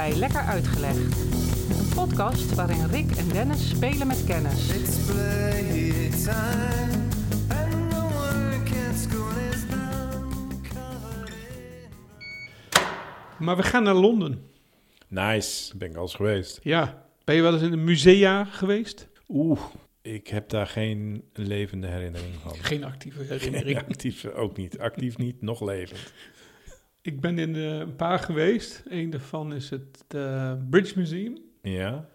bij Lekker Uitgelegd. Een podcast waarin Rick en Dennis spelen met kennis. Maar we gaan naar Londen. Nice, ben ik al eens geweest. Ja. Ben je wel eens in een musea geweest? Oeh, ik heb daar geen levende herinnering van. Geen actieve Geen herinnering. actief ook niet. Actief niet, nog levend. Ik ben in eh, een paar geweest. Eén daarvan is het eh, British Museum. Ja,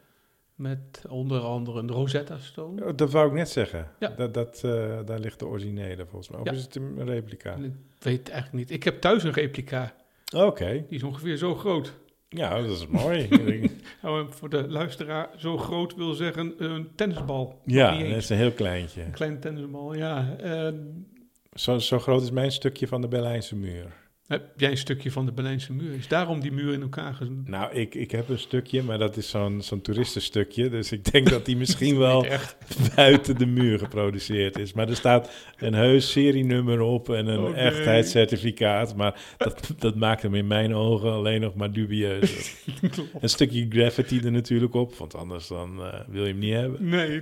Met onder andere een Rosetta Stone. Oh, dat wou ik net zeggen. Ja. Dat, dat, eh, daar ligt de originele volgens mij. Of Ja. is het een replica? Ik weet het eigenlijk niet. Ik heb thuis een replica. Oké, Die is ongeveer zo groot. ja, dat is mooi. Nou, voor de luisteraar, zo groot wil zeggen een tennisbal. ja, dat is een heel kleintje. Een kleine tennisbal, ja. Zo, zo groot is mijn stukje van de Berlijnse muur. Heb jij een stukje van de Berlijnse muur? Is daarom die muur in elkaar gezet? Nou, ik, ik heb een stukje, maar dat is zo'n zo'n toeristenstukje. Dus ik denk dat die misschien wel Echt? buiten de muur geproduceerd is. Maar er staat een heus serienummer op en een Oh, echtheidscertificaat. Maar dat, dat maakt hem in mijn ogen alleen nog maar dubieus. een stukje graffiti er natuurlijk op, want anders dan eh, wil je hem niet hebben. Nee,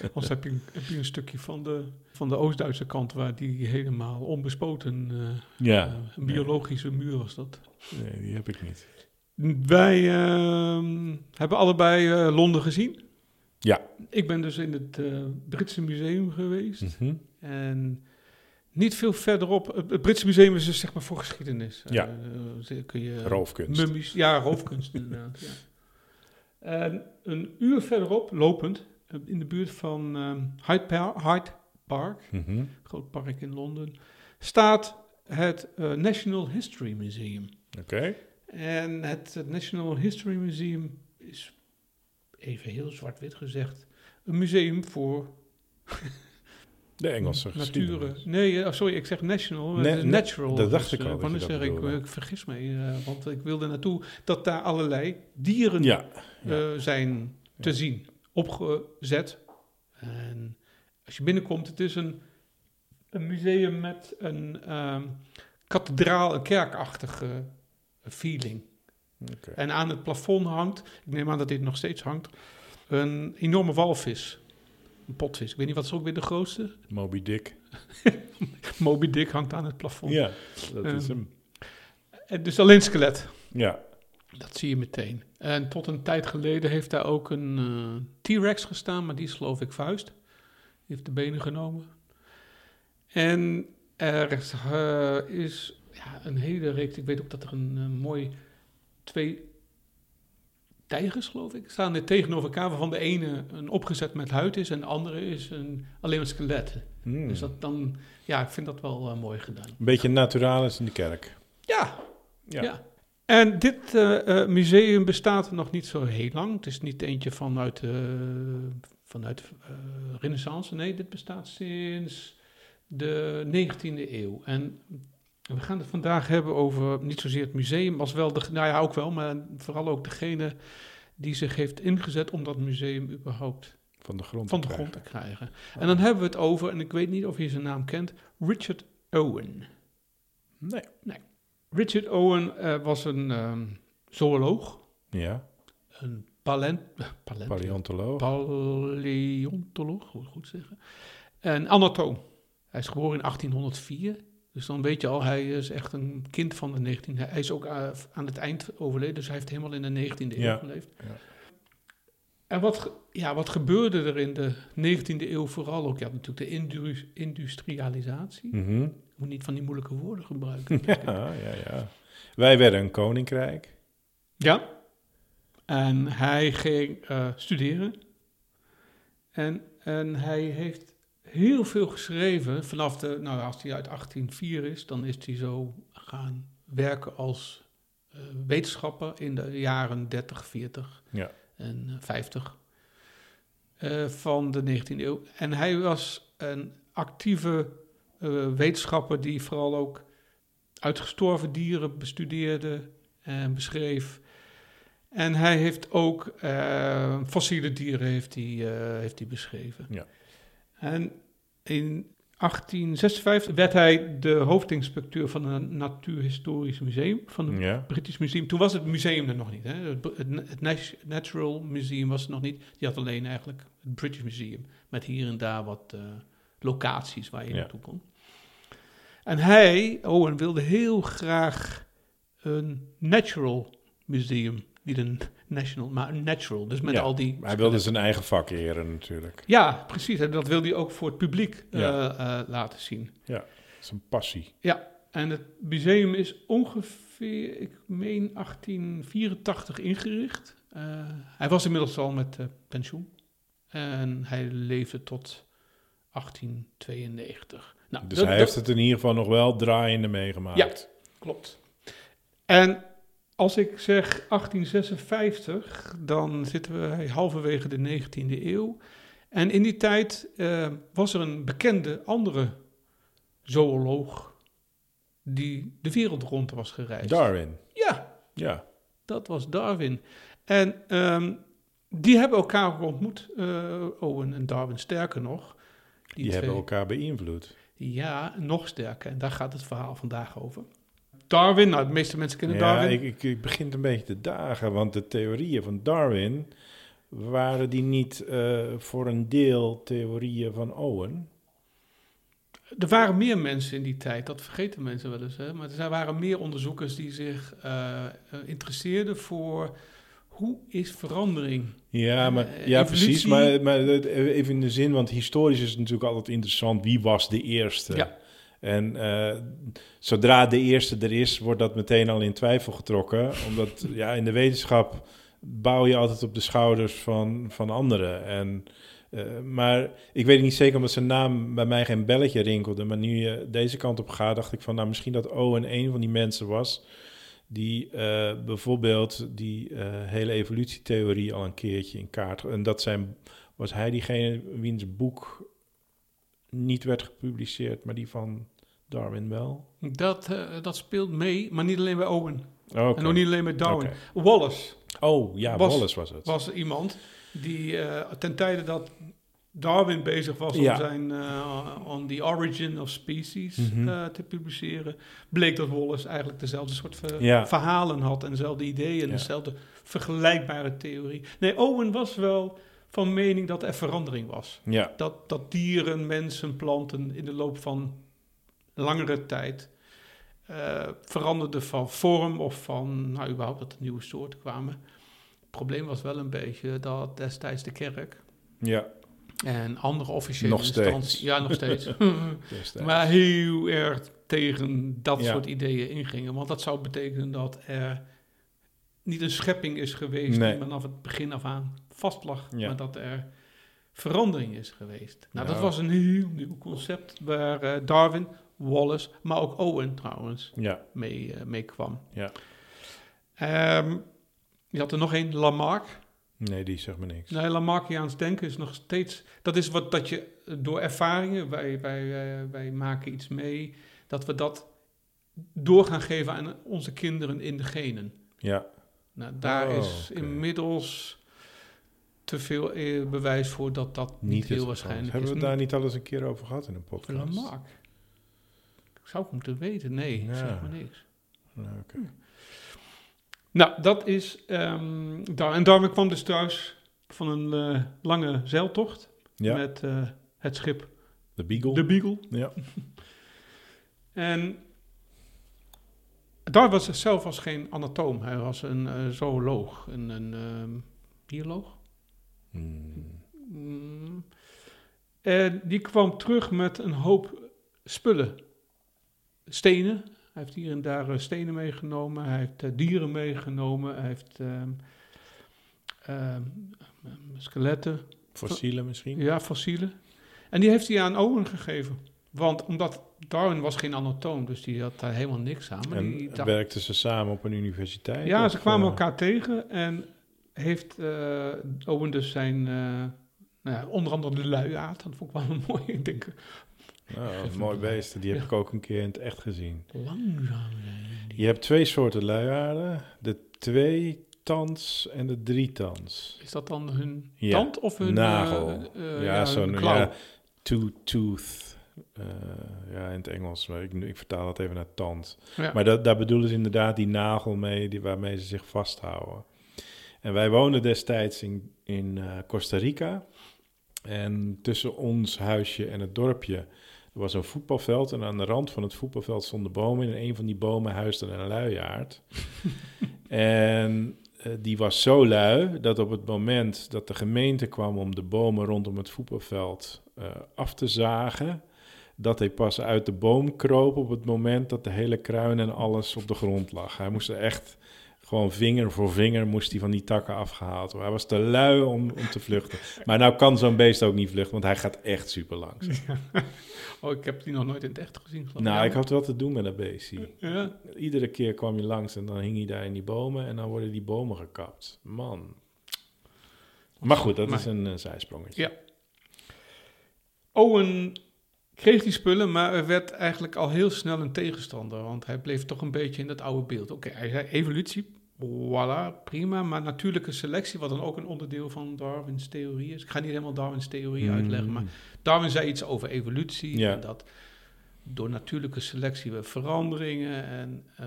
anders heb je, heb je een stukje van de, van de Oost-Duitse kant waar die helemaal onbespoten, eh, Ja, eh, een biologische muur was dat. nee, die heb ik niet. Wij ehm, hebben allebei eh, Londen gezien. Ja. Ik ben dus in het Britse museum geweest. Mhm. En niet veel verderop. Het, Britse museum is dus zeg maar voor geschiedenis. Ja. Kun je Roofkunst. Mummies, ja, roofkunst inderdaad. Ja. En een uur verderop, lopend, in de buurt van ehm, Hyde, Pa- Hyde Park, Mhm. groot park in Londen, staat het eh, National History Museum. Oké. En het eh, National History Museum is, even heel zwart-wit gezegd, een museum voor De Engelse nature. Nee, eh, sorry, ik zeg national. Is ne- natural. dat dacht dus, ik al eh, dat je dan dat zeg ik, ik vergis me, eh, want ik wilde naartoe dat daar allerlei dieren Ja, ja. eh, zijn te zien, opgezet. En als je binnenkomt, het is een, een museum met een ehm, kathedraal, een kerkachtige feeling. Oké. En aan het plafond hangt, ik neem aan dat dit nog steeds hangt, een enorme walvis. Een potvis. Ik weet niet wat is ook weer de grootste. Moby Dick. Moby Dick hangt aan het plafond. Ja, dat is Ehm, hem. En dus alleen skelet. Ja, Dat zie je meteen. En tot een tijd geleden heeft daar ook een eh, T-Rex gestaan, maar die is geloof ik vuist. Heeft de benen genomen. En er is, eh, is ja, een hele reeks, ik weet ook dat er een eh, mooi twee tijgers geloof ik, staan er tegenover elkaar, waarvan de ene een opgezet met huid is en de andere is een, alleen een skelet. Hmm. Dus dat dan, ja, ik vind dat wel eh, mooi gedaan. Een beetje naturalis in de kerk. Ja, Ja. Ja. En dit museum bestaat nog niet zo heel lang. Het is niet eentje vanuit, eh vanuit eh Renaissance. Nee, dit bestaat sinds de 19e eeuw. En we gaan het vandaag hebben over niet zozeer het museum, als wel de, nou ja, ook wel, maar vooral ook degene die zich heeft ingezet om dat museum überhaupt Van de grond. van te de grond krijgen. te krijgen. En dan hebben we het over, en ik weet niet of je zijn naam kent, Richard Owen. Nee. Richard Owen eh, was een ehm, zooloog, Ja, een palent, palent, paleontoloog. paleontoloog, hoe goed zeggen, en anatoom. Hij is geboren in 1804, dus dan weet je al, hij is echt een kind van de 19e. Hij is ook eh, aan het eind overleden, dus hij heeft helemaal in de 19e eeuw Ja, geleefd. ja. En wat, ja, wat gebeurde er in de 19e eeuw vooral ook? Ja, natuurlijk de indu- industrialisatie. Ik moet niet van die moeilijke woorden gebruiken. Ja, ja, ja. Wij werden een koninkrijk. Ja. En hij ging eh, studeren. En, en hij heeft heel veel geschreven. Vanaf de, nou als hij uit 1804 is, dan is hij zo gaan werken als eh, wetenschapper in de jaren 30, 40 Ja. en eh, 50 eh, van de 19e eeuw. En hij was een actieve eh, wetenschapper die vooral ook uitgestorven dieren bestudeerde en beschreef. En hij heeft ook eh, fossiele dieren heeft hij, eh, heeft hij beschreven. Ja. En in 1856 werd hij de hoofdinspecteur van het Natuurhistorisch Museum, van het Ja. British Museum. Toen was het museum er nog niet. Hè? Het, het, het Nat- Natural Museum was er nog niet. Die had alleen eigenlijk het British Museum. Met hier en daar wat eh, locaties waar je Ja. naartoe kon. En hij, Owen, wilde heel graag een natural museum. Niet een national, maar een natural. Dus met Ja, al die... Hij wilde zijn eigen vak leren natuurlijk. Ja, precies. En dat wilde hij ook voor het publiek eh, Ja. eh, laten zien. Is een passie. Ja, en het museum is ongeveer, ik meen 1884 ingericht. Eh, hij was inmiddels al met pensioen. En hij leefde tot 1892. Nou, Dus dat- hij dat- heeft het in ieder geval nog wel draaiende meegemaakt. Ja. Klopt. En als ik zeg 1856, dan zitten we halverwege de 19e eeuw. En in die tijd eh, was er een bekende andere zooloog die de wereld rond was gereisd. Darwin. Ja, Ja. dat was Darwin. En ehm, die hebben elkaar ontmoet, eh, Owen en Darwin, sterker nog. Die, twee- hebben elkaar beïnvloed. Ja, nog sterker. En daar gaat het verhaal vandaag over. Darwin, nou, de meeste mensen kennen Ja, Darwin. ik, ik, ik begin het een beetje te dagen, want de theorieën van Darwin, waren die niet eh, voor een deel theorieën van Owen? Er waren meer mensen in die tijd, dat vergeten mensen wel eens. Hè? Maar er waren meer onderzoekers die zich eh, eh, interesseerden voor hoe is verandering. Ja, maar, ja precies. Maar, even in de zin, want historisch is het natuurlijk altijd interessant. Wie was de eerste? Ja. En eh, zodra de eerste er is, wordt dat meteen al in twijfel getrokken. Omdat ja, in de wetenschap bouw je altijd op de schouders van, van anderen. En, eh, maar ik weet niet zeker omdat zijn naam bij mij geen belletje rinkelde. Maar nu je deze kant op gaat, dacht ik van nou misschien dat Owen een van die mensen was. Die eh, bijvoorbeeld die hele evolutietheorie al een keertje in kaart. En dat zijn, was hij diegene wiens boek niet werd gepubliceerd, maar die van Darwin wel. Dat, eh, dat speelt mee, maar niet alleen bij Owen. Oké. En ook niet alleen bij Darwin. Wallace Oh, ja, Was- Wallace was het. was iemand die eh, ten tijde dat Darwin bezig was om zijn eh, On the Origin of Species Mhm. te publiceren, bleek dat Wallace eigenlijk dezelfde soort ver- Ja. verhalen had en dezelfde ideeën en Ja. dezelfde vergelijkbare theorie. Nee, Owen was wel van mening dat er verandering was. Ja, Dat, dat dieren, mensen, planten in de loop van langere tijd eh, veranderden van vorm of van, nou überhaupt dat er nieuwe soorten kwamen. Het probleem was wel een beetje dat destijds de kerk ja. en andere officiële Nog steeds. instanties, ja nog steeds, maar heel erg tegen dat Ja. soort ideeën ingingen. Want dat zou betekenen dat er niet een schepping is geweest Nee. die vanaf het begin af aan vast lag, Ja. maar dat er verandering is geweest. Nou, Ja. dat was een heel nieuw concept waar eh, Darwin, Wallace, maar ook Owen trouwens Ja, mee, eh, mee kwam. Ja. Ehm, je had er nog één, Lamarck. nee, die zegt me niks. Nee, Lamarckiaans denken is nog steeds... Dat is wat dat je door ervaringen, wij, wij, eh, wij maken iets mee... dat we dat door gaan geven aan onze kinderen in de genen. Ja, Nou, daar Oh, is inmiddels te veel eh, bewijs voor dat dat niet, niet heel waarschijnlijk geval. Hebben we is. daar niet al eens een keer over gehad in een podcast? Lamarck. Ik zou het moeten weten. Nee, Ja. zeg maar niks. Nou, oké. Nou, dat is... ehm daar, en Darwin kwam dus thuis van een eh, lange zeiltocht... Ja, met eh, het schip de Beagle. de Beagle. Ja. En Darwin was zelf was geen anatoom. Hij was een zooloog, een, een ehm, bioloog. Hmm. Mm. En die kwam terug met een hoop spullen. Stenen. Hij heeft hier en daar eh, stenen meegenomen. Hij heeft eh, dieren meegenomen. Hij heeft ehm, ehm, skeletten. Fossielen misschien? Ja, fossielen. En die heeft hij aan Owen gegeven. Want omdat Darwin was geen anatoom, dus die had daar helemaal niks aan. Maar die En werkten ze samen op een universiteit? ja, ze kwamen eh, elkaar tegen en heeft eh, Owen dus zijn, eh, nou ja, onder andere de luiaard, dat vond ik wel een mooi, ik denk, Nou, een mooi beest. Die heb Ja. ik ook een keer in het echt gezien. langzaam. Je hebt twee soorten luiaarden. De twee tans en de drie tans. Is dat dan hun Ja, tand of hun nagel. eh, ja, hun zo'n ja, two-tooth ja, in het Engels. Maar ik, ik vertaal dat even naar tand. Ja. Maar dat, daar bedoelen ze inderdaad die nagel mee, die, waarmee ze zich vasthouden. En wij woonden destijds in, in eh, Costa Rica. En tussen ons huisje en het dorpje er was een voetbalveld. En aan de rand van het voetbalveld stonden bomen. En in een van die bomen huisde een luiaard. en eh, die was zo lui dat op het moment dat de gemeente kwam om de bomen rondom het voetbalveld eh, af te zagen, dat hij pas uit de boom kroop op het moment dat de hele kruin en alles op de grond lag. Hij moest er echt gewoon vinger voor vinger moest hij van die takken afgehaald worden. Hij was te lui om, om te vluchten. Maar nou kan zo'n beest ook niet vluchten, want hij gaat echt super langs. Oh, ik heb die nog nooit in het echt gezien. geloof Nou, Ja. ik had wel te doen met dat beestje. Ja. Iedere keer kwam je langs en dan hing hij daar in die bomen en dan worden die bomen gekapt. Man. Maar goed, dat Maar- is een eh, zijsprongetje. Ja. Owen kreeg die spullen, maar er werd eigenlijk al heel snel een tegenstander. Want hij bleef toch een beetje in dat oude beeld. Oké, hij zei evolutie, voilà, prima. Maar natuurlijke selectie, wat dan ook een onderdeel van Darwins theorie is. Ik ga niet helemaal Darwins theorie uitleggen, maar. Darwin zei iets over evolutie. Ja. En dat door natuurlijke selectie we veranderingen. En eh,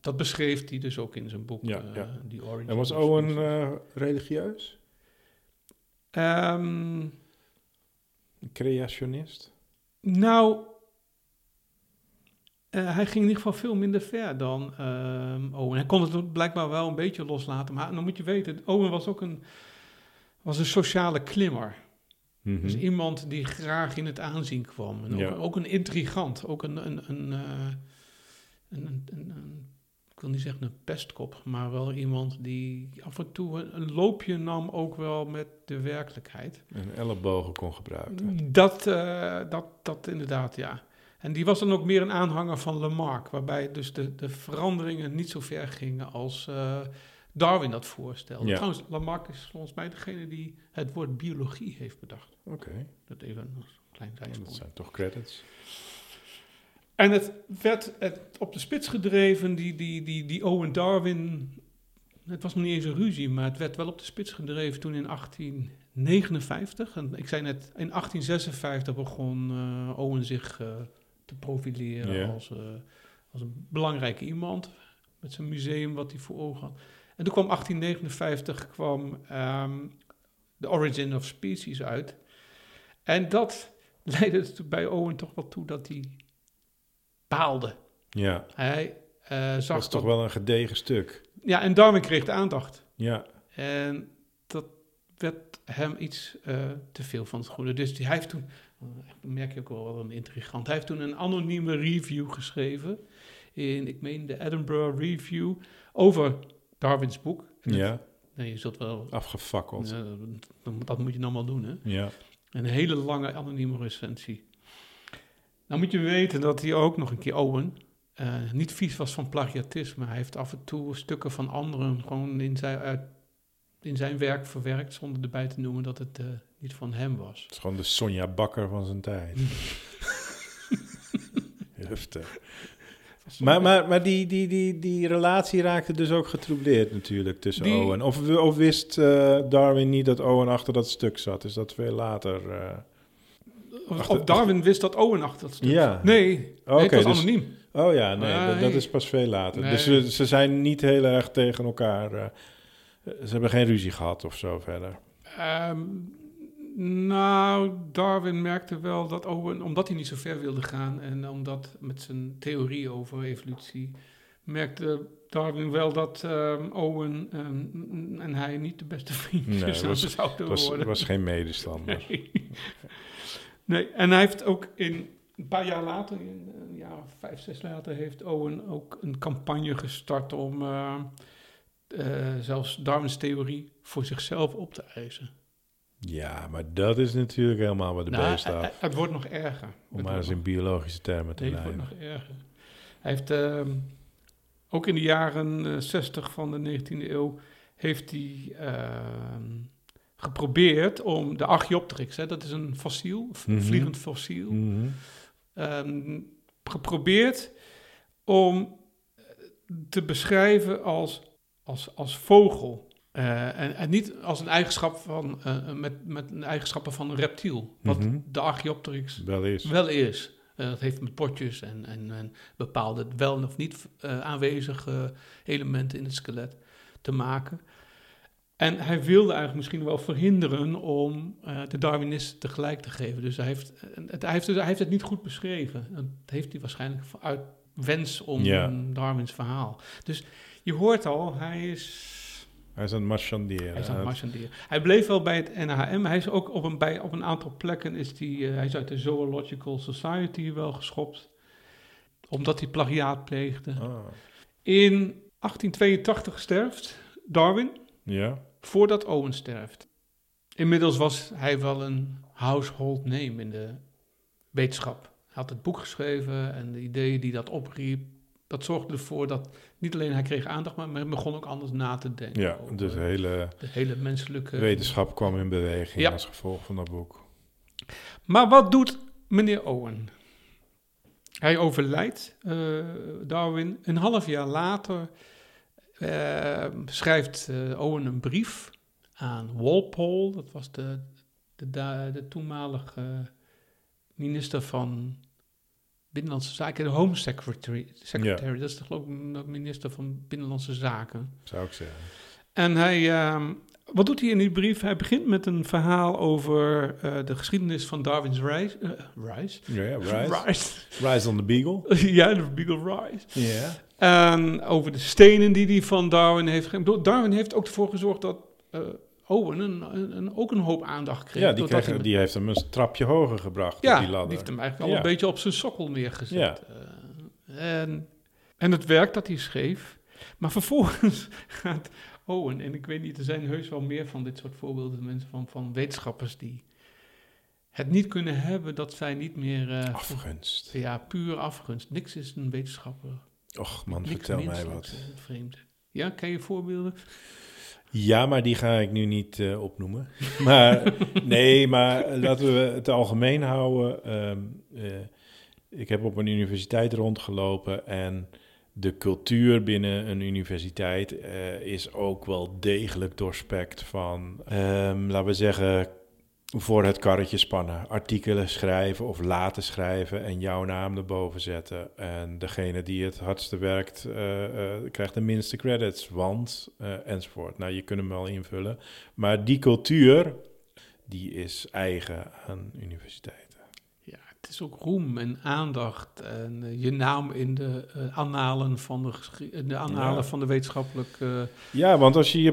dat beschreef hij dus ook in zijn boek. Ja, eh, ja. The Origin En was Owen eh, religieus? Een creationist? Nou, eh, hij ging in ieder geval veel minder ver dan ehm, Owen. Hij kon het blijkbaar wel een beetje loslaten. Maar dan moet je weten, Owen was ook een, was een sociale klimmer. Mhm. Dus iemand die graag in het aanzien kwam. En ook, Ja. ook een intrigant. Ook een, een, een, eh, een, een, ik wil niet zeggen een pestkop, maar wel iemand die af en toe een, een loopje nam ook wel met de werkelijkheid. En ellebogen kon gebruiken. Dat, eh, dat, dat inderdaad, ja. En die was dan ook meer een aanhanger van Lamarck, waarbij dus de, de veranderingen niet zo ver gingen als eh, Darwin dat voorstelde. Ja. Trouwens, Lamarck is volgens mij degene die het woord biologie heeft bedacht. Oké, Dat even een klein dat zijsprong. zijn toch credits. En het werd het op de spits gedreven, die, die, die, die Owen Darwin. Het was nog niet eens een ruzie, maar het werd wel op de spits gedreven toen in 1859. En ik zei net, in 1856 begon eh, Owen zich eh, te profileren als, eh, als een belangrijke iemand. Met zijn museum wat hij voor ogen had. En toen kwam 1859 kwam ehm The Origin of Species uit. En dat leidde bij Owen toch wel toe dat hij baalde. Ja, Hij eh, dat zag is toch dat- wel een gedegen stuk. Ja, en Darwin kreeg de aandacht. Ja, En dat werd hem iets eh, te veel van het goede. Dus hij heeft toen, dat merk je ook wel wat een intrigant, hij heeft toen een anonieme review geschreven in, ik meen, de Edinburgh Review over Darwins boek. En ja, nee, je zult wel, afgefakkeld. dat moet je dan wel doen, hè. Ja, Een hele lange anonieme recensie. Nou moet je weten dat hij ook nog een keer Owen eh, niet vies was van plagiatisme. Hij heeft af en toe stukken van anderen gewoon in zijn, uit, in zijn werk verwerkt zonder erbij te noemen dat het eh, niet van hem was. het is gewoon de Sonja Bakker van zijn tijd. Heftig. Maar, maar, maar die, die, die, die relatie raakte dus ook getroubleerd natuurlijk tussen Die- Owen. Of, of wist eh, Darwin niet dat Owen achter dat stuk zat? Is dat veel later? eh? Of, Achter- of Darwin wist dat Owen achter dat stuk Ja. zat. Nee, nee, het was dus- anoniem. Oh ja, nee, dat, is pas veel later. Nee. Dus ze, ze zijn niet heel erg tegen elkaar. Ze hebben geen ruzie gehad of zo verder. Ehm, nou, Darwin merkte wel dat Owen, omdat hij niet zo ver wilde gaan en omdat met zijn theorie over evolutie, merkte Darwin wel dat ehm, Owen ehm, en hij niet de beste vriendjes Nee, zouden Het was, worden. was geen medestander. Nee. nee, en hij heeft ook in een paar jaar later, in een jaar of vijf, zes later, heeft Owen ook een campagne gestart om eh, zelfs Darwins theorie voor zichzelf op te eisen. Ja, maar dat is natuurlijk helemaal wat de Nou, beest eh, staat. eh, het wordt nog erger. Om maar eens in biologische termen te nee, het wordt nog erger. Hij heeft ehm, ook in de jaren eh, 60 van de 19e eeuw heeft hij ehm, geprobeerd om de Archaeopteryx, hè, dat is een fossiel, een Mhm. vliegend fossiel, Mhm. ehm, geprobeerd om te beschrijven als, als, als vogel. Eh, en, en niet als een eigenschap van, eh, met, met een eigenschappen van een reptiel. Wat Mhm. de Archaeopteryx Wel is. wel is. Eh, dat heeft met potjes en, en, en bepaalde wel of niet aanwezige elementen in het skelet te maken. En hij wilde eigenlijk misschien wel verhinderen om de Darwinisten tegelijk te geven. Dus hij heeft, het, hij, heeft, hij heeft het niet goed beschreven. Dat heeft hij waarschijnlijk uit wens om Ja. een Darwins verhaal. Dus je hoort al, hij is Hij is aan het marchanderen. hij is marchanderen. Hij bleef wel bij het NHM. Hij is ook op een, bij, op een aantal plekken is die, eh, hij is uit de Zoological Society wel geschopt. Omdat hij plagiaat pleegde. Ah, In 1882 sterft Darwin, ja. voordat Owen sterft. Inmiddels was hij wel een household name in de wetenschap. Hij had het boek geschreven en de ideeën die dat opriep, dat zorgde ervoor dat niet alleen hij kreeg aandacht, maar hij begon ook anders na te denken. Ja, dus de hele de hele menselijke wetenschap kwam in beweging Ja. als gevolg van dat boek. Maar wat doet meneer Owen? Hij overlijdt, eh, Darwin. Een half jaar later eh, schrijft eh, Owen een brief aan Walpole. Dat was de, de, de toenmalige minister van Binnenlandse Zaken, de Home Secretary. secretary. Dat is de, geloof ik de minister van Binnenlandse Zaken. Zou ik zeggen. En hij, ehm, wat doet hij in die brief? Hij begint met een verhaal over eh, de geschiedenis van Darwin's Rise. eh, rise? Ja, ja, Rise. Rise. Rise on the Beagle. ja, de Beagle Rise. Ja. En over de stenen die hij van Darwin heeft gegeven. Darwin heeft ook ervoor gezorgd dat eh, Owen een, een, een- ook een hoop aandacht kreeg. Ja, die, doordat kreeg, hij- die heeft hem een trapje hoger gebracht ja, op die die ladder. heeft hem eigenlijk al Ja. een beetje op zijn sokkel neergezet. Ja. Eh, en, en het werk dat hij schreef. Maar vervolgens gaat Owen, en ik weet niet, er zijn heus wel meer van dit soort voorbeelden, mensen van, van wetenschappers die het niet kunnen hebben dat zij niet meer... eh, Afgunst. ja, puur afgunst. Niks is een wetenschapper. Och man, Niks vertel mij wat. vreemd. Ja, ken je voorbeelden? Ja, maar die ga ik nu niet eh, opnoemen. Maar nee, maar laten we het algemeen houden. Ehm, eh, ik heb op een universiteit rondgelopen en de cultuur binnen een universiteit eh, is ook wel degelijk doorspekt van, ehm, laten we zeggen, voor het karretje spannen. Artikelen schrijven of laten schrijven en jouw naam erboven zetten. En degene die het hardste werkt, eh, eh, krijgt de minste credits, want eh, enzovoort. Nou, je kunt hem wel invullen. Maar die cultuur, die is eigen aan universiteiten. Is ook roem en aandacht en eh, je naam in de eh, annalen van de, in de annalen Ja. van de wetenschappelijke... Ja, want als je je,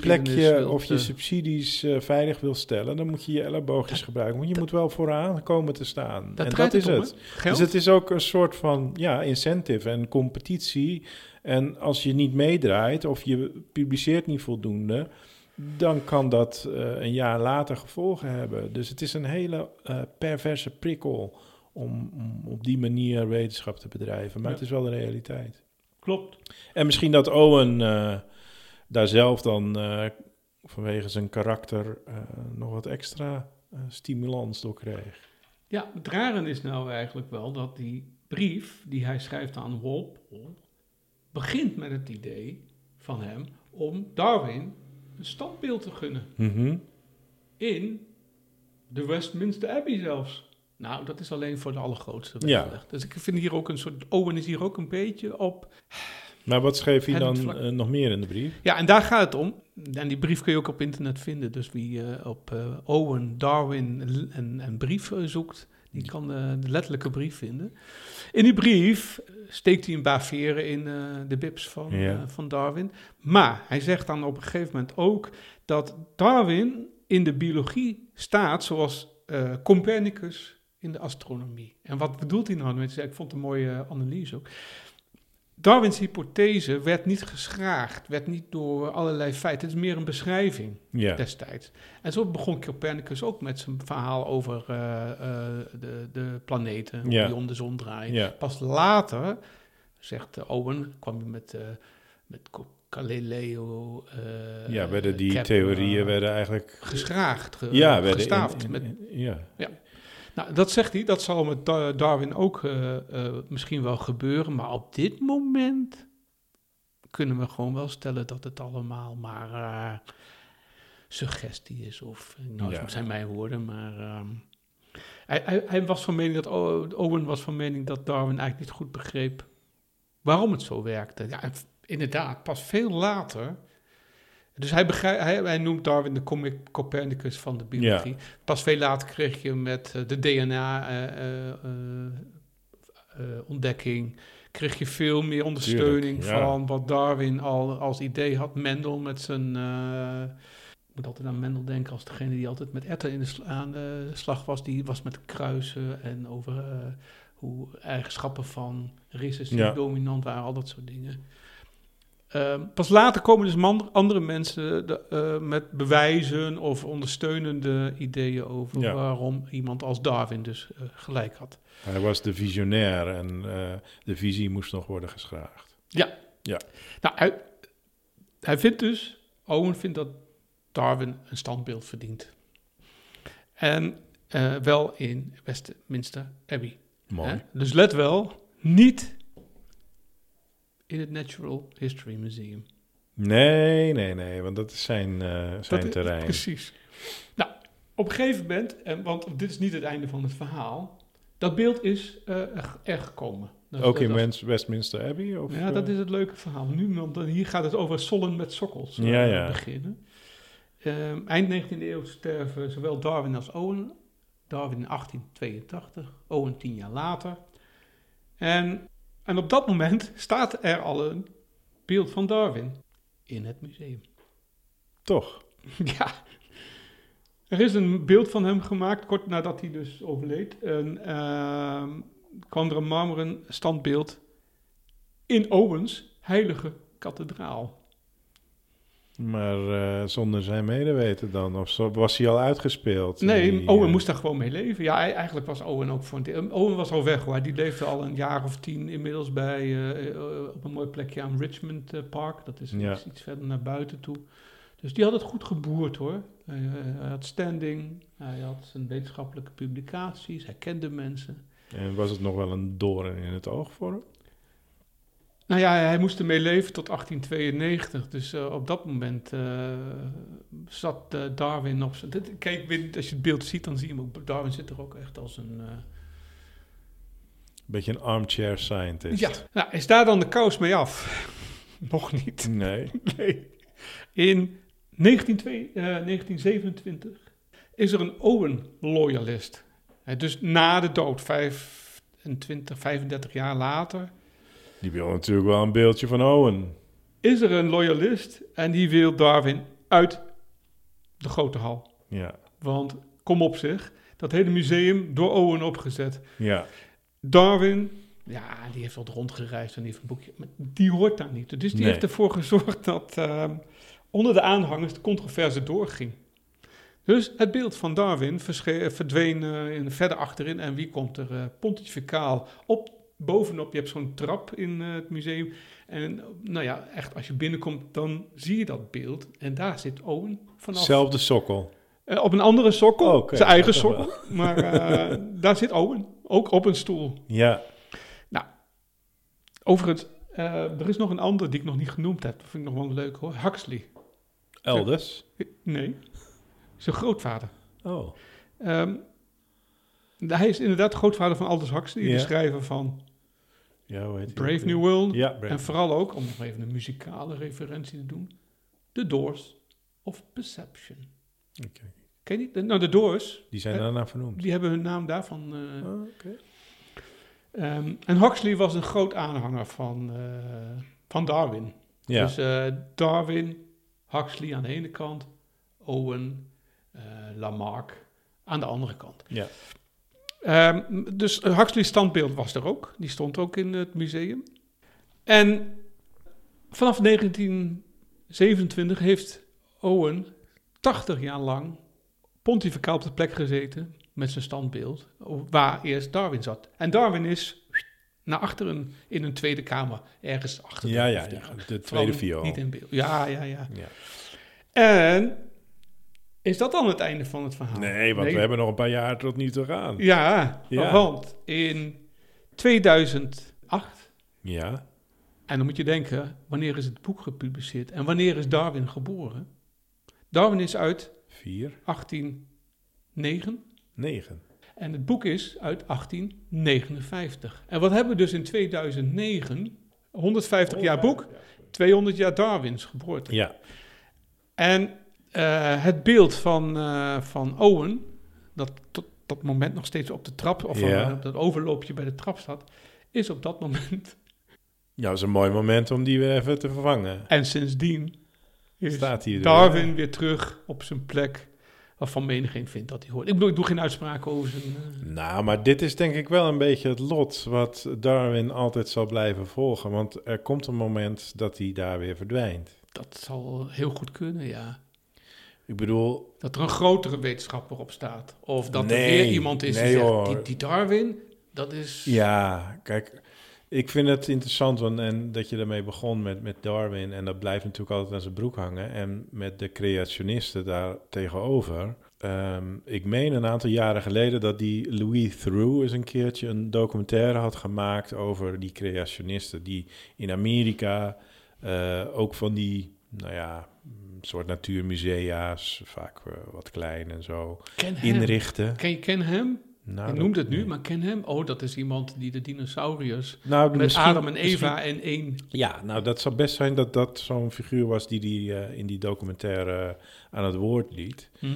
plekje wilt, of je eh, subsidies veilig wil stellen, dan moet je je elleboogjes gebruiken. Want je moet wel vooraan komen te staan. Dat en dat is om, het. Dus het is ook een soort van ja, incentive en competitie. En als je niet meedraait of je publiceert niet voldoende, dan kan dat eh, een jaar later gevolgen hebben. Dus het is een hele eh, perverse prikkel om, om op die manier wetenschap te bedrijven. Maar Ja. het is wel de realiteit. Klopt. En misschien dat Owen eh, daar zelf dan vanwege zijn karakter nog wat extra stimulans door kreeg. Ja, het rare is nou eigenlijk wel dat die brief die hij schrijft aan Walpole begint met het idee van hem om Darwin een standbeeld te gunnen Mhm. in de Westminster Abbey zelfs. Nou, dat is alleen voor de allergrootste Ja. Dus ik vind hier ook een soort... Owen is hier ook een beetje op... Maar wat schreef hij dan eh, nog meer in de brief? Ja, en daar gaat het om. En die brief kun je ook op internet vinden. Dus wie eh, op eh, Owen, Darwin en, en brief zoekt, die kan de letterlijke brief vinden. In die brief steekt hij een paar veren in eh, de bibs van, eh, van Darwin. Maar hij zegt dan op een gegeven moment ook dat Darwin in de biologie staat zoals eh, Copernicus in de astronomie. En wat bedoelt hij nou? Ik vond het een mooie analyse ook. Darwins hypothese werd niet geschraagd, werd niet door allerlei feiten. Het is meer een beschrijving Ja. destijds. En zo begon Copernicus ook met zijn verhaal over eh, eh, de, de planeten, Ja. die om de zon draaien. Ja. Pas later, zegt eh, Owen, kwam hij met, met Galileo. ja, werden die Kepler, theorieën werden eigenlijk... geschraagd, ge- ja, werden in- gestaafd. in- met, in- ja. Nou, dat zegt hij, dat zal met Da- Darwin ook eh, eh, misschien wel gebeuren, maar op dit moment kunnen we gewoon wel stellen dat het allemaal maar eh, suggestie is. Of, nou, Ja. zijn mijn woorden, maar... ehm, hij, hij, hij was van mening dat, Owen was van mening dat Darwin eigenlijk niet goed begreep waarom het zo werkte. Ja, inderdaad, pas veel later... Dus hij, begrijp, hij, hij noemt Darwin de comic Copernicus van de biologie. Pas veel later kreeg je met eh, de DNA-ontdekking... kreeg je veel meer ondersteuning Tuurlijk, ja. van wat Darwin al als idee had. Mendel met zijn... eh, ik moet altijd aan Mendel denken als degene die altijd met etten in de sla- aan de slag was. Die was met kruisen en over eh, hoe eigenschappen van recessief Ja. dominant waren, al dat soort dingen. Ehm, pas later komen dus man- andere mensen de, eh, met bewijzen of ondersteunende ideeën over Ja. waarom iemand als Darwin dus eh, gelijk had. Hij was de visionair en eh, de visie moest nog worden geschraagd. Nou, hij, hij vindt dus, Owen vindt dat Darwin een standbeeld verdient. En eh, wel in Westminster Abbey. Mooi. Hè? Dus let wel, niet in het Natural History Museum. Nee, nee, nee, want dat is zijn, eh, zijn Dat is- terrein. Precies. Nou, op een gegeven moment, en, want dit is niet het einde van het verhaal, dat beeld is eh, er, gekomen. Ook dat- in dat- Westminster Abbey? Of, Ja, dat eh? is het leuke verhaal. Nu, want dan- hier gaat het over sollen met sokkels eh, Ja, ja. beginnen. Ehm, eind 19e eeuw sterven zowel Darwin als Owen. Darwin in 1882, Owen tien jaar later. En, en op dat moment staat er al een beeld van Darwin in het museum. Toch? Ja. Er is een beeld van hem gemaakt kort nadat hij dus overleed. En ehm, kwam er een marmeren standbeeld in Owens heilige kathedraal. Maar eh, zonder zijn medeweten dan? Of was hij al uitgespeeld? Nee, Die, Owen eh, moest daar gewoon mee leven. Ja, hij- eigenlijk was Owen ook voor een deel- Owen was al weg hoor. Die leefde al een jaar of tien inmiddels bij, eh, op een mooi plekje aan Richmond Park. Dat is Ja. iets, iets verder naar buiten toe. Dus die had het goed geboerd hoor. Hij, hij had standing, hij had zijn wetenschappelijke publicaties, hij kende mensen. En was het nog wel een doorn in het oog voor hem? Nou ja, hij moest ermee leven tot 1892. Dus eh, op dat moment eh, zat eh, Darwin op zijn... Kijk, als je het beeld ziet, dan zie je hem ook. Darwin zit er ook echt als een... Beetje een armchair scientist. Ja, nou, is daar dan de kous mee af? Nog niet. Nee. Nee. In 1902, eh, 1927 is er een Owen-loyalist. Dus na de dood, 25, 35 jaar later, Die wil natuurlijk wel een beeldje van Owen. is er een loyalist en die wil Darwin uit de grote hal. Ja. Want kom op zich, dat hele museum door Owen opgezet. Ja. Darwin, ja, die heeft wat rondgereisd en die heeft een boekje. Maar die hoort daar niet. Dus die Nee. heeft ervoor gezorgd dat ehm, onder de aanhangers de controverse doorging. Dus het beeld van Darwin versche- verdween eh, in, verder achterin. En wie komt er eh, pontificaal op, bovenop? Je hebt zo'n trap in eh, het museum. En nou ja, echt als je binnenkomt, dan zie je dat beeld. En daar zit Owen vanaf. Zelfde sokkel. Eh, op een andere sokkel, Oh, zijn eigen sokkel. Maar eh, daar zit Owen, ook op een stoel. Ja. Overigens, eh, er is nog een ander die ik nog niet genoemd heb. Dat vind ik nog wel leuk hoor. Huxley. Elders. Nee, zijn grootvader. Oh. Ehm, hij is inderdaad grootvader van Aldous Huxley, Ja. de schrijver van Ja, hoe heet die Brave New? World. Ja, Brave En vooral ook, om nog even een muzikale referentie te doen, The Doors of Perception. Oké. Ken je die? Nou, The Doors, Die zijn daarna vernoemd. die hebben hun naam daarvan. Oh, oké. ehm, en Huxley was een groot aanhanger van, eh, van Darwin. Ja. Dus eh, Darwin, Huxley aan de ene kant, Owen, Lamarck aan de andere kant. ja. Ehm, dus Huxley's standbeeld was er ook. Die stond ook in het museum. En vanaf 1927 heeft Owen 80 jaar lang pontificaal op de plek gezeten met zijn standbeeld, waar eerst Darwin zat. En Darwin is naar achteren in een tweede kamer, ergens achter de Ja, ja, ja. De tweede viool. Niet in beeld. Ja, ja, ja. Ja. En is dat dan het einde van het verhaal? Nee, want we hebben nog een paar jaar tot nu te gaan. Ja, Ja. want in 2008, Ja. En dan moet je denken, wanneer is het boek gepubliceerd en wanneer is Darwin geboren? Darwin is uit 4, 1809 9. en het boek is uit 1859. En wat hebben we dus in 2009? 150 jaar boek, 200 jaar Darwins geboorte. Ja, En eh, het beeld van, eh, van Owen, dat tot dat moment nog steeds op de trap, of Ja. op dat overloopje bij de trap staat, is op dat moment. ja dat is een mooi moment om die weer even te vervangen. En sindsdien is Staat hij er Darwin weer. weer terug op zijn plek, waarvan menigeen vindt dat hij hoort. Ik bedoel, ik doe geen uitspraken over zijn... eh, Nou, maar dit is denk ik wel een beetje het lot wat Darwin altijd zal blijven volgen. Want er komt een moment dat hij daar weer verdwijnt. dat zal heel goed kunnen, ja. Ik bedoel, Dat er een grotere wetenschapper op staat. Of dat er weer iemand is nee, die zegt, die, die Darwin, dat is... ja, kijk, ik vind het interessant want, en dat je daarmee begon met, met Darwin. En dat blijft natuurlijk altijd aan zijn broek hangen. En met de creationisten daar tegenover. Ehm, ik meen een aantal jaren geleden dat die Louis Theroux eens een keertje een documentaire had gemaakt over die creationisten. Die in Amerika eh, ook van die, nou ja, een soort natuurmusea's, vaak eh, wat klein en zo, Ken hem. inrichten. Ken je ken hem? Nou, noemt het nu, nee. maar ken hem? Oh, dat is iemand die de dinosauriërs... Nou, Met Adam en Eva en één... Ja, nou dat zou best zijn dat dat zo'n figuur was die die eh, in die documentaire aan het woord liet. Hm.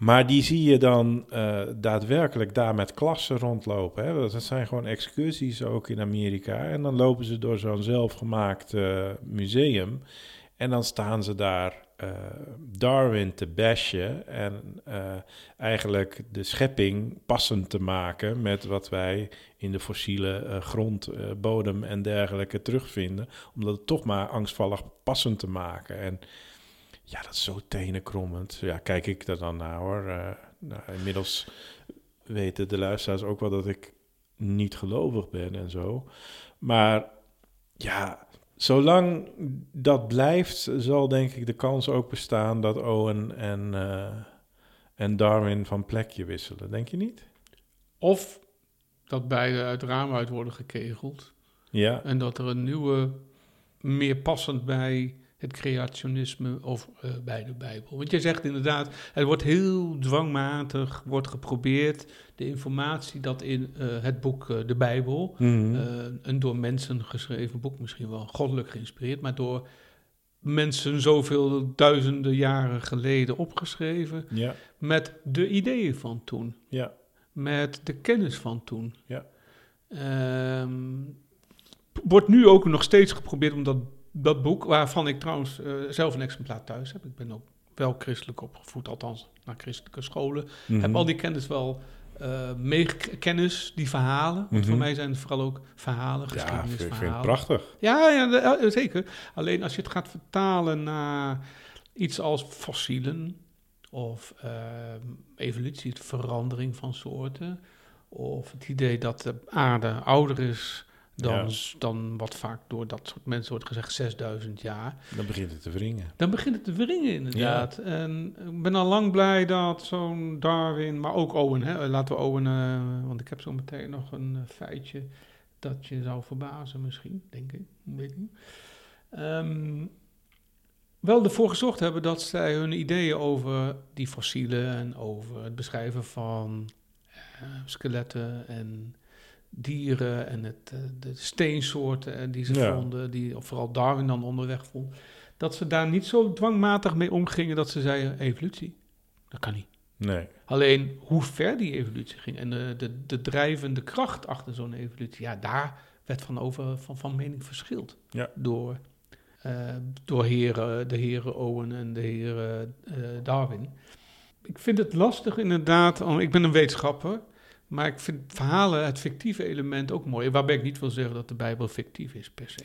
Maar die zie je dan eh, daadwerkelijk daar met klassen rondlopen. Hè? Dat zijn gewoon excursies ook in Amerika. En dan lopen ze door zo'n zelfgemaakt eh, museum. En dan staan ze daar eh, Darwin te bashen. En eigenlijk de schepping passend te maken met wat wij in de fossiele grond, bodem en dergelijke terugvinden. Om dat toch maar angstvallig passend te maken. En ja, dat is zo tenenkrommend. Ja, kijk ik er dan naar hoor. Eh, nou, inmiddels weten de luisteraars ook wel dat ik niet gelovig ben en zo. Maar ja, zolang dat blijft, zal denk ik de kans ook bestaan dat Owen en, eh, en Darwin van plekje wisselen. Denk je niet? Of dat beide uit het raam uit worden gekegeld. Ja, En dat er een nieuwe, meer passend bij het creationisme of eh, bij de Bijbel. Want je zegt inderdaad, het wordt heel dwangmatig, wordt geprobeerd de informatie dat in eh, het boek eh, de Bijbel, eh, een door mensen geschreven boek, misschien wel goddelijk geïnspireerd, maar door mensen zoveel duizenden jaren geleden opgeschreven, ja, met de ideeën van toen ja, met de kennis van toen. Ja. Ehm, wordt nu ook nog steeds geprobeerd om dat, dat boek, waarvan ik trouwens eh, zelf een exemplaar thuis heb. Ik ben ook wel christelijk opgevoed, althans naar christelijke scholen. Mhm. Heb al die kennis wel meekennis, die verhalen. Want Mhm. voor mij zijn het vooral ook verhalen, ja, vind- vind geschiedenisverhalen. prachtig. Ja, ja eh, zeker. Alleen als je het gaat vertalen naar iets als fossielen of ehm, evolutie, de verandering van soorten, of het idee dat de aarde ouder is dan, Ja. dan wat vaak door dat soort mensen wordt gezegd 6000 jaar, Dan begint het te wringen. dan begint het te wringen inderdaad. En ik ben al lang blij dat zo'n Darwin, maar ook Owen, hè, laten we Owen, eh, want ik heb zo meteen nog een eh, feitje dat je zou verbazen misschien, denk ik, weet niet. Ehm, wel ervoor gezorgd hebben dat zij hun ideeën over die fossielen en over het beschrijven van eh, skeletten en dieren en het, eh, de steensoorten eh, die ze Ja. vonden, die of vooral Darwin dan onderweg vond, dat ze daar niet zo dwangmatig mee omgingen dat ze zeiden evolutie. Dat kan niet. Nee. Alleen hoe ver die evolutie ging en de, de, de drijvende kracht achter zo'n evolutie, ja, daar werd van, over, van, van mening verschild. Ja. Door, eh, door heren, de heren Owen en de heren Darwin. Ik vind het lastig inderdaad, om- ik ben een wetenschapper, maar ik vind verhalen, het fictieve element ook mooi. Waarbij ik niet wil zeggen dat de Bijbel fictief is per se.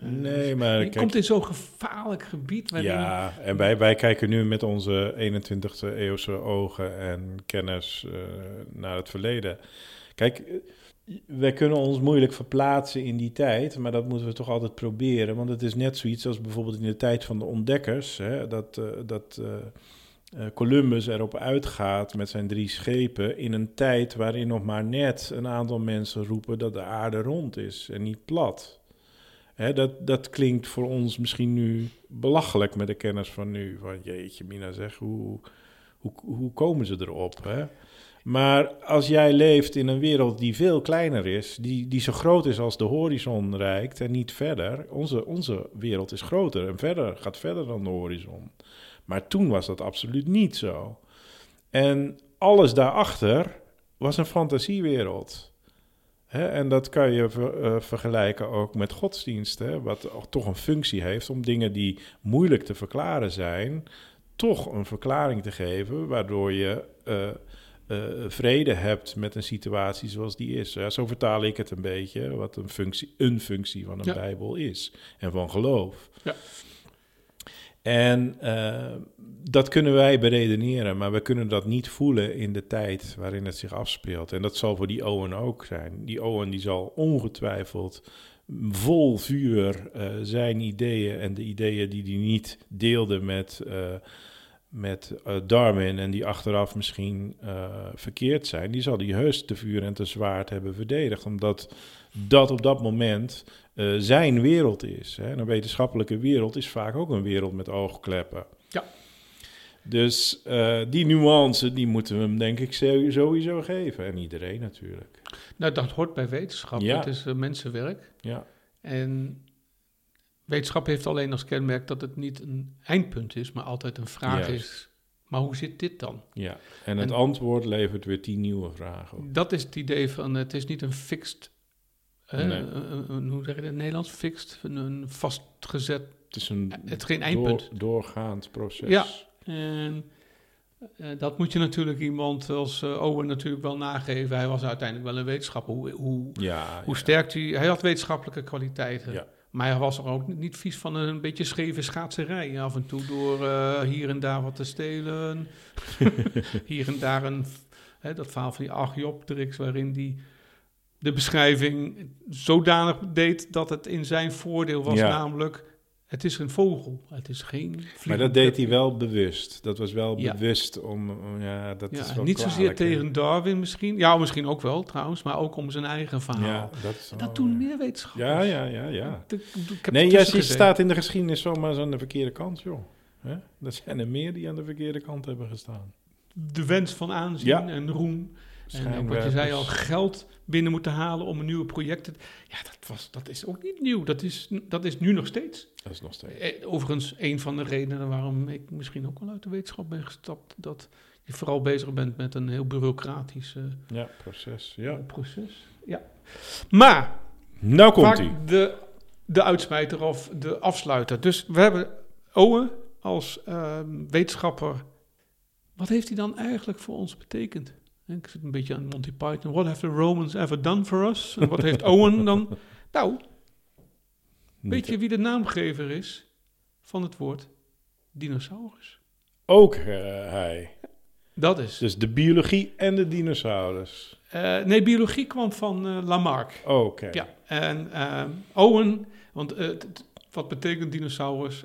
Eh, Nee, maar je kijk- komt in zo'n gevaarlijk gebied waarin... Ja, en wij, wij kijken nu met onze 21e eeuwse ogen en kennis eh, naar het verleden. Kijk, eh, wij kunnen ons moeilijk verplaatsen in die tijd, maar dat moeten we toch altijd proberen. Want het is net zoiets als bijvoorbeeld in de tijd van de ontdekkers, hè, dat, dat Columbus erop uitgaat met zijn drie schepen in een tijd waarin nog maar net een aantal mensen roepen dat de aarde rond is en niet plat. Hè, dat, dat klinkt voor ons misschien nu belachelijk met de kennis van nu. Van jeetje, Mina, zeg, hoe, hoe, hoe komen ze erop? Hè? Maar als jij leeft in een wereld die veel kleiner is, die, die zo groot is als de horizon reikt en niet verder. Onze, onze wereld is groter en verder, gaat verder dan de horizon. Maar toen was dat absoluut niet zo. En alles daarachter was een fantasiewereld. En dat kan je ver- eh, vergelijken ook met godsdiensten, wat toch een functie heeft om dingen die moeilijk te verklaren zijn, toch een verklaring te geven, waardoor je eh, eh, vrede hebt met een situatie zoals die is. Ja, zo vertaal ik het een beetje, wat een functie, een functie van een Ja. Bijbel is en van geloof. Ja. En eh, dat kunnen wij beredeneren, maar we kunnen dat niet voelen in de tijd waarin het zich afspeelt. En dat zal voor die Owen ook zijn. Die Owen die zal ongetwijfeld vol vuur eh, zijn ideeën en de ideeën die hij niet deelde met, eh, met Darwin en die achteraf misschien verkeerd zijn, die zal hij heus te vuur en te zwaard hebben verdedigd, omdat dat op dat moment eh, zijn wereld is. Hè. En een wetenschappelijke wereld is vaak ook een wereld met oogkleppen. Ja. Dus eh, die nuance, die moeten we hem denk ik sowieso geven. En iedereen natuurlijk. Nou, dat hoort bij wetenschap. Ja. Het is eh, mensenwerk. Ja, En wetenschap heeft alleen als kenmerk dat het niet een eindpunt is, maar altijd een vraag Juist. is. Maar hoe zit dit dan? ja. En het En- antwoord levert weer tien nieuwe vragen op. Dat is het idee van, het is niet een fixed, Nee. een- hoe zeg je dat in het Nederlands? Fixed, een, een vastgezet, Het is een het geen eindpunt. door- doorgaand proces. Ja. En eh, dat moet je natuurlijk iemand als eh, Owen natuurlijk wel nageven. Hij was uiteindelijk wel een wetenschapper. Hoe, hoe, Ja, hoe ja. sterk hij... Hij had wetenschappelijke kwaliteiten. Ja. Maar hij was er ook niet vies van een beetje scheve schaatserij. Af en toe door eh, hier en daar wat te stelen. hier en daar een... Hè, dat verhaal van die Archeopteryx waarin die de beschrijving zodanig deed dat het in zijn voordeel was. Ja. Namelijk, het is een vogel. Het is geen vliegend Maar dat deed hij wel bewust. Dat was wel Ja. bewust om, om- ja, dat is Ja, wel niet zozeer tegen Darwin misschien. Ja, misschien ook wel trouwens, maar ook om zijn eigen verhaal. Ja, dat is dat doen meer wetenschappers. Ja, ja, ja, ja. Ik- ik heb Nee, gezeten. staat in de geschiedenis zomaar eens aan de verkeerde kant, joh. Hè? Er zijn er meer die aan de verkeerde kant hebben gestaan. De wens van aanzien en roem. En ook wat je zei al, geld binnen moeten halen om een nieuwe projecten. Ja, dat, was, dat is ook niet nieuw. Dat is, dat is nu nog steeds. Dat is nog steeds. Eh, Overigens, een van de redenen waarom ik misschien ook wel uit de wetenschap ben gestapt. Dat je vooral bezig bent met een heel bureaucratisch eh, Ja, proces. Ja. proces. Ja. Maar Nou komt hij. de, de uitsmijter of de afsluiter. Dus we hebben Owen als ehm, wetenschapper. Wat heeft hij dan eigenlijk voor ons betekend? Ik zit een beetje aan Monty Python. What have the Romans ever done for us? En wat heeft Owen dan? Nou, weet je wie de naamgever is van het woord dinosaurus? Ook eh, hij. Dat is. Dus de biologie en de dinosaurus. eh, nee, biologie kwam van eh, Lamarck. Oké. Ja, en ehm, Owen, want wat betekent dinosaurus?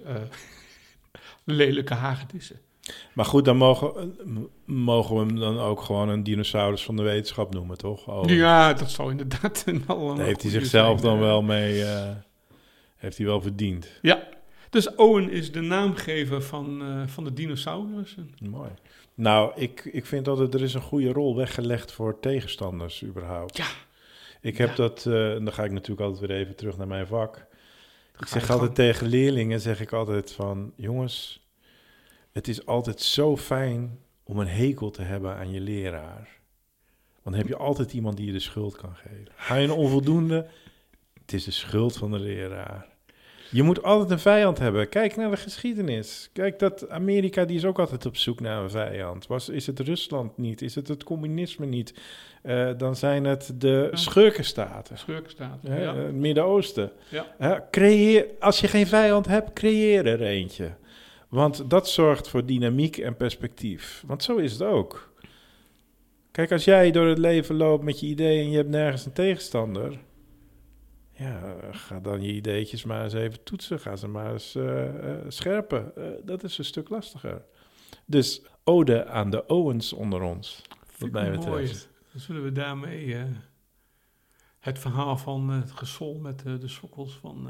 Lelijke hagedissen. Maar goed, dan mogen, mogen we hem dan ook gewoon een dinosaurus van de wetenschap noemen, toch? Oh, Ja, dat zou inderdaad een Daar heeft hij zichzelf zijn, dan eh. wel mee... eh, heeft hij wel verdiend. Ja, dus Owen is de naamgever van, eh, van de dinosaurussen. Mooi. Nou, ik, ik vind altijd, er is een goede rol weggelegd voor tegenstanders überhaupt. Ja. Ik heb Ja. dat, en dan ga ik natuurlijk altijd weer even terug naar mijn vak. Ik zeg altijd gang. tegen leerlingen, zeg ik altijd van, jongens, het is altijd zo fijn om een hekel te hebben aan je leraar. Want dan heb je altijd iemand die je de schuld kan geven. Ga je een onvoldoende, het is de schuld van de leraar. Je moet altijd een vijand hebben. Kijk naar de geschiedenis. Kijk, dat Amerika die is ook altijd op zoek naar een vijand. Was, is het Rusland niet? Is het het communisme niet? Eh, dan zijn het de Ja. schurkenstaten. Schurkenstaat. Hè, Ja. Het Midden-Oosten. Ja. Creëer, als je geen vijand hebt, creëer er eentje. Want dat zorgt voor dynamiek en perspectief. Want zo is het ook. Kijk, als jij door het leven loopt met je ideeën en je hebt nergens een tegenstander. Ja, ga dan je ideetjes maar eens even toetsen. Ga ze maar eens eh, eh, scherpen. Eh, dat is een stuk lastiger. Dus ode aan de Owens onder ons. Wat mij ik mooi. betreft. Dan zullen we daarmee het verhaal van het gesol met de sokkels van